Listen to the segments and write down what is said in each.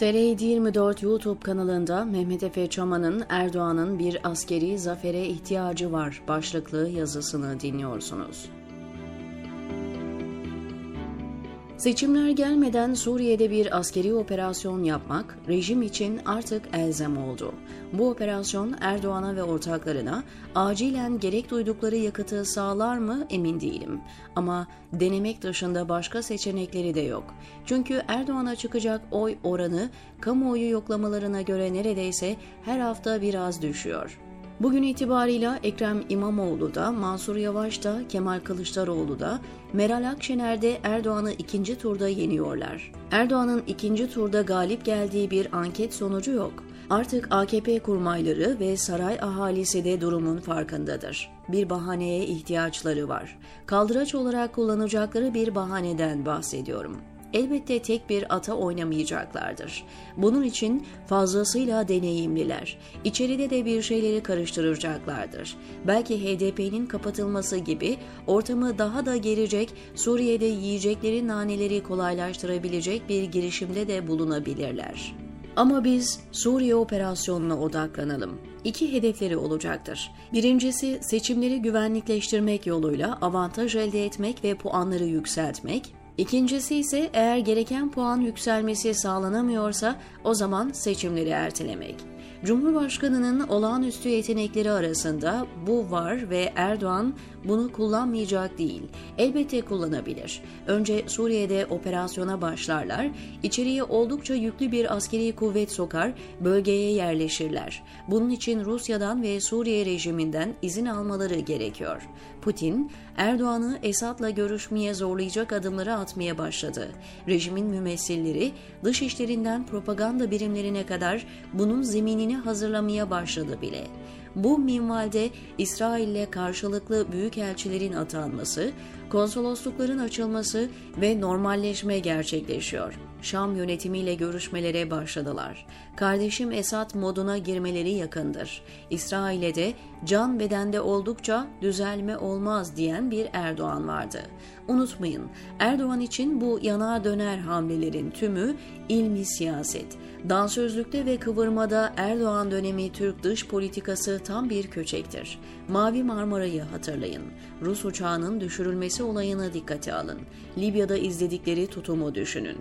TR 24 YouTube kanalında Mehmet Efe Çaman'ın Erdoğan'ın bir askeri zafere ihtiyacı var başlıklı yazısını dinliyorsunuz. Seçimler gelmeden Suriye'de bir askeri operasyon yapmak rejim için artık elzem oldu. Bu operasyon Erdoğan'a ve ortaklarına acilen gerek duydukları yakıtı sağlar mı emin değilim. Ama denemek dışında başka seçenekleri de yok. Çünkü Erdoğan'a çıkacak oy oranı kamuoyu yoklamalarına göre neredeyse her hafta biraz düşüyor. Bugün itibarıyla Ekrem İmamoğlu da, Mansur Yavaş da, Kemal Kılıçdaroğlu da, Meral Akşener de Erdoğan'ı ikinci turda yeniyorlar. Erdoğan'ın ikinci turda galip geldiği bir anket sonucu yok. Artık AKP kurmayları ve saray ahalisi de durumun farkındadır. Bir bahaneye ihtiyaçları var. Kaldıraç olarak kullanacakları bir bahaneden bahsediyorum elbette tek bir ata oynamayacaklardır. Bunun için fazlasıyla deneyimliler. İçeride de bir şeyleri karıştıracaklardır. Belki HDP'nin kapatılması gibi ortamı daha da gelecek, Suriye'de yiyecekleri naneleri kolaylaştırabilecek bir girişimde de bulunabilirler. Ama biz Suriye operasyonuna odaklanalım. İki hedefleri olacaktır. Birincisi seçimleri güvenlikleştirmek yoluyla avantaj elde etmek ve puanları yükseltmek. İkincisi ise eğer gereken puan yükselmesi sağlanamıyorsa o zaman seçimleri ertelemek. Cumhurbaşkanının olağanüstü yetenekleri arasında bu var ve Erdoğan bunu kullanmayacak değil. Elbette kullanabilir. Önce Suriye'de operasyona başlarlar, içeriye oldukça yüklü bir askeri kuvvet sokar, bölgeye yerleşirler. Bunun için Rusya'dan ve Suriye rejiminden izin almaları gerekiyor. Putin, Erdoğan'ı Esad'la görüşmeye zorlayacak adımları atmaya başladı. Rejimin mümessilleri dış işlerinden propaganda birimlerine kadar bunun zeminini hazırlamaya başladı bile. Bu minvalde İsrail'le karşılıklı büyükelçilerin atanması, konsoloslukların açılması ve normalleşme gerçekleşiyor. Şam yönetimiyle görüşmelere başladılar. Kardeşim Esad moduna girmeleri yakındır. İsrail'e de can bedende oldukça düzelme olmaz diyen bir Erdoğan vardı. Unutmayın, Erdoğan için bu yana döner hamlelerin tümü ilmi siyaset. Dansözlükte ve kıvırmada Erdoğan dönemi Türk dış politikası tam bir köçektir. Mavi Marmara'yı hatırlayın. Rus uçağının düşürülmesi olayını dikkate alın. Libya'da izledikleri tutumu düşünün.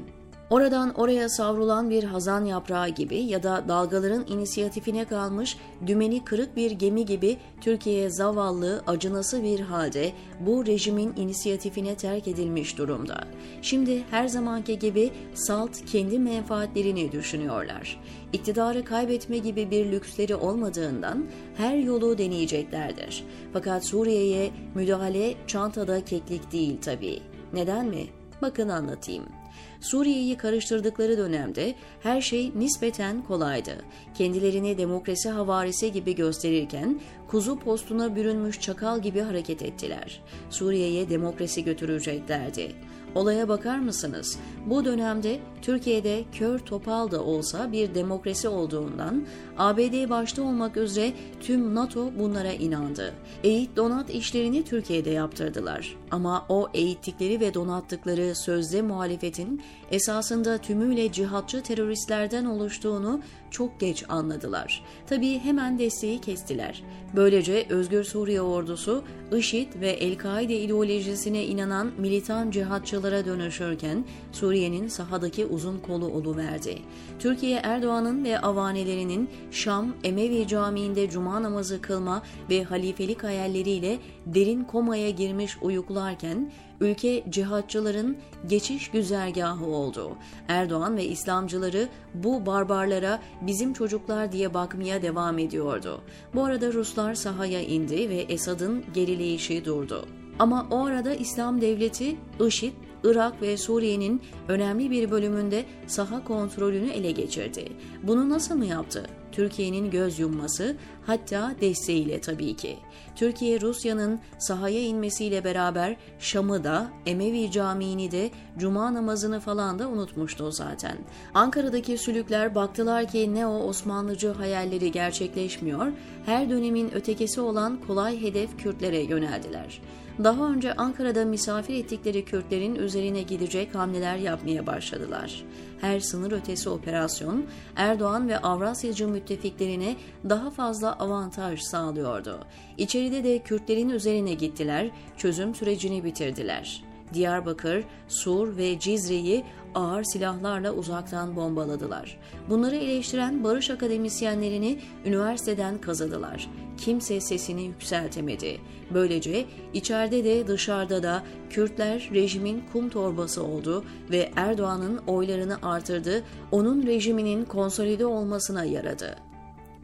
Oradan oraya savrulan bir hazan yaprağı gibi ya da dalgaların inisiyatifine kalmış dümeni kırık bir gemi gibi Türkiye zavallı, acınası bir halde bu rejimin inisiyatifine terk edilmiş durumda. Şimdi her zamanki gibi salt kendi menfaatlerini düşünüyorlar. İktidarı kaybetme gibi bir lüksleri olmadığından her yolu deneyeceklerdir. Fakat Suriye'ye müdahale çantada keklik değil tabii. Neden mi? Bakın anlatayım. Suriye'yi karıştırdıkları dönemde her şey nispeten kolaydı. Kendilerini demokrasi havarisi gibi gösterirken kuzu postuna bürünmüş çakal gibi hareket ettiler. Suriye'ye demokrasi götüreceklerdi. Olaya bakar mısınız? Bu dönemde Türkiye'de kör topal da olsa bir demokrasi olduğundan ABD başta olmak üzere tüm NATO bunlara inandı. Eğit donat işlerini Türkiye'de yaptırdılar. Ama o eğittikleri ve donattıkları sözde muhalefetin esasında tümüyle cihatçı teröristlerden oluştuğunu çok geç anladılar. Tabii hemen desteği kestiler. Böylece Özgür Suriye ordusu IŞİD ve El-Kaide ideolojisine inanan militan cihatçılara dönüşürken Suriye'nin sahadaki uzun kolu oluverdi. Türkiye Erdoğan'ın ve avanelerinin Şam Emevi Camii'nde cuma namazı kılma ve halifelik hayalleriyle derin komaya girmiş uyuklarken ülke cihatçıların geçiş güzergahı oldu. Erdoğan ve İslamcıları bu barbarlara bizim çocuklar diye bakmaya devam ediyordu. Bu arada Ruslar sahaya indi ve Esad'ın gerileyişi durdu. Ama o arada İslam Devleti, IŞİD Irak ve Suriye'nin önemli bir bölümünde saha kontrolünü ele geçirdi. Bunu nasıl mı yaptı? Türkiye'nin göz yumması hatta desteğiyle tabii ki. Türkiye Rusya'nın sahaya inmesiyle beraber Şam'ı da Emevi Camii'ni de Cuma namazını falan da unutmuştu zaten. Ankara'daki sülükler baktılar ki ne o Osmanlıcı hayalleri gerçekleşmiyor, her dönemin ötekisi olan kolay hedef Kürtlere yöneldiler daha önce Ankara'da misafir ettikleri Kürtlerin üzerine gidecek hamleler yapmaya başladılar. Her sınır ötesi operasyon Erdoğan ve Avrasyacı müttefiklerine daha fazla avantaj sağlıyordu. İçeride de Kürtlerin üzerine gittiler, çözüm sürecini bitirdiler. Diyarbakır, Sur ve Cizre'yi ağır silahlarla uzaktan bombaladılar. Bunları eleştiren barış akademisyenlerini üniversiteden kazıdılar. Kimse sesini yükseltemedi. Böylece içeride de dışarıda da Kürtler rejimin kum torbası oldu ve Erdoğan'ın oylarını artırdı, onun rejiminin konsolide olmasına yaradı.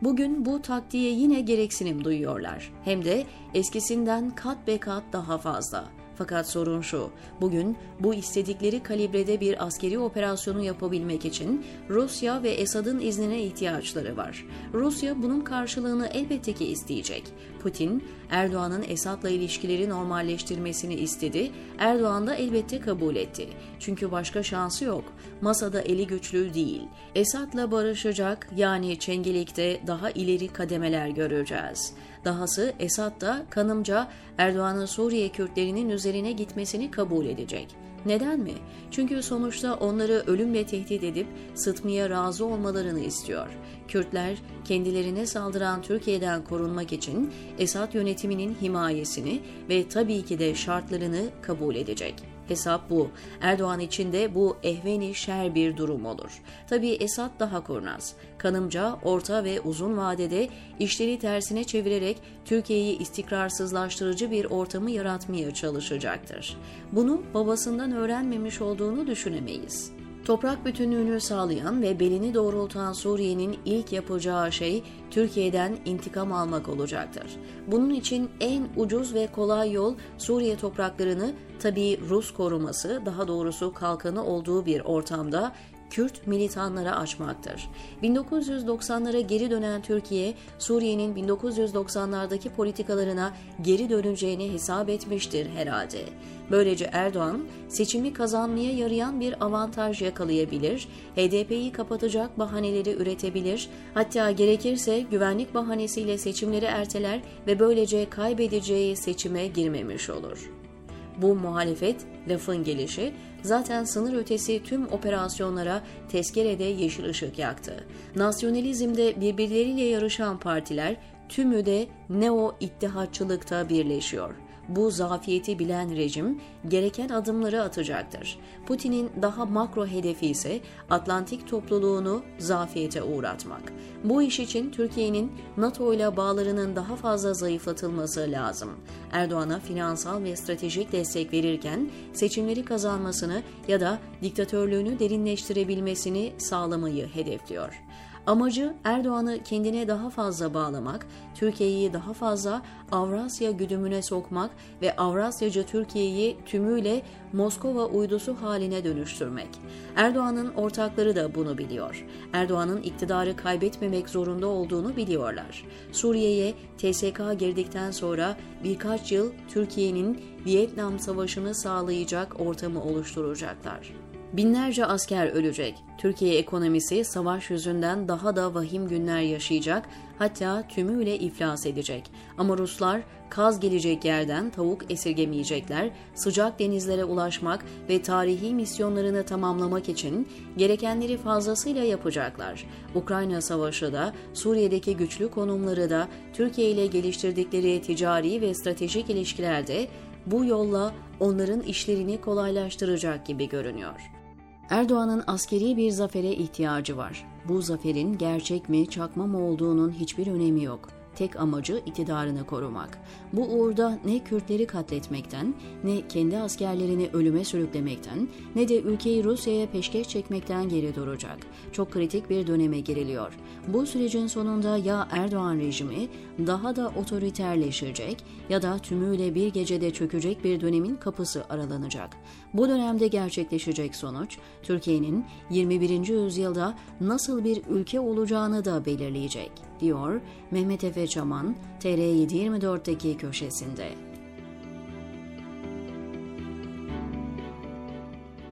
Bugün bu taktiğe yine gereksinim duyuyorlar. Hem de eskisinden kat be kat daha fazla. Fakat sorun şu, bugün bu istedikleri kalibrede bir askeri operasyonu yapabilmek için Rusya ve Esad'ın iznine ihtiyaçları var. Rusya bunun karşılığını elbette ki isteyecek. Putin, Erdoğan'ın Esad'la ilişkileri normalleştirmesini istedi, Erdoğan da elbette kabul etti. Çünkü başka şansı yok. Masada eli güçlü değil. Esad'la barışacak yani Çengelik'te daha ileri kademeler göreceğiz. Dahası Esad da kanımca Erdoğan'ın Suriye Kürtlerinin üzerine gitmesini kabul edecek. Neden mi? Çünkü sonuçta onları ölümle tehdit edip sıtmaya razı olmalarını istiyor. Kürtler kendilerine saldıran Türkiye'den korunmak için Esad yönetiminin himayesini ve tabii ki de şartlarını kabul edecek. Hesap bu. Erdoğan için de bu ehveni şer bir durum olur. Tabii Esad daha kurnaz. Kanımca orta ve uzun vadede işleri tersine çevirerek Türkiye'yi istikrarsızlaştırıcı bir ortamı yaratmaya çalışacaktır. Bunu babasından öğrenmemiş olduğunu düşünemeyiz. Toprak bütünlüğünü sağlayan ve belini doğrultan Suriye'nin ilk yapacağı şey Türkiye'den intikam almak olacaktır. Bunun için en ucuz ve kolay yol Suriye topraklarını tabii Rus koruması, daha doğrusu kalkanı olduğu bir ortamda Kürt militanlara açmaktır. 1990'lara geri dönen Türkiye, Suriye'nin 1990'lardaki politikalarına geri döneceğini hesap etmiştir herhalde. Böylece Erdoğan, seçimi kazanmaya yarayan bir avantaj yakalayabilir, HDP'yi kapatacak bahaneleri üretebilir, hatta gerekirse güvenlik bahanesiyle seçimleri erteler ve böylece kaybedeceği seçime girmemiş olur. Bu muhalefet, lafın gelişi, zaten sınır ötesi tüm operasyonlara tezkerede yeşil ışık yaktı. Nasyonalizmde birbirleriyle yarışan partiler tümü de neo ittihatçılıkta birleşiyor bu zafiyeti bilen rejim gereken adımları atacaktır. Putin'in daha makro hedefi ise Atlantik topluluğunu zafiyete uğratmak. Bu iş için Türkiye'nin NATO ile bağlarının daha fazla zayıflatılması lazım. Erdoğan'a finansal ve stratejik destek verirken seçimleri kazanmasını ya da diktatörlüğünü derinleştirebilmesini sağlamayı hedefliyor. Amacı Erdoğan'ı kendine daha fazla bağlamak, Türkiye'yi daha fazla Avrasya güdümüne sokmak ve Avrasyacı Türkiye'yi tümüyle Moskova uydusu haline dönüştürmek. Erdoğan'ın ortakları da bunu biliyor. Erdoğan'ın iktidarı kaybetmemek zorunda olduğunu biliyorlar. Suriye'ye TSK girdikten sonra birkaç yıl Türkiye'nin Vietnam Savaşı'nı sağlayacak ortamı oluşturacaklar. Binlerce asker ölecek. Türkiye ekonomisi savaş yüzünden daha da vahim günler yaşayacak, hatta tümüyle iflas edecek. Ama Ruslar kaz gelecek yerden tavuk esirgemeyecekler, sıcak denizlere ulaşmak ve tarihi misyonlarını tamamlamak için gerekenleri fazlasıyla yapacaklar. Ukrayna Savaşı da, Suriye'deki güçlü konumları da, Türkiye ile geliştirdikleri ticari ve stratejik ilişkilerde bu yolla onların işlerini kolaylaştıracak gibi görünüyor. Erdoğan'ın askeri bir zafere ihtiyacı var. Bu zaferin gerçek mi, çakma mı olduğunun hiçbir önemi yok. Tek amacı iktidarını korumak. Bu uğurda ne Kürtleri katletmekten, ne kendi askerlerini ölüme sürüklemekten, ne de ülkeyi Rusya'ya peşkeş çekmekten geri duracak. Çok kritik bir döneme giriliyor. Bu sürecin sonunda ya Erdoğan rejimi daha da otoriterleşecek ya da tümüyle bir gecede çökecek bir dönemin kapısı aralanacak. Bu dönemde gerçekleşecek sonuç, Türkiye'nin 21. yüzyılda nasıl bir ülke olacağını da belirleyecek, diyor Mehmet Efe Çaman, TR724'deki köşesinde.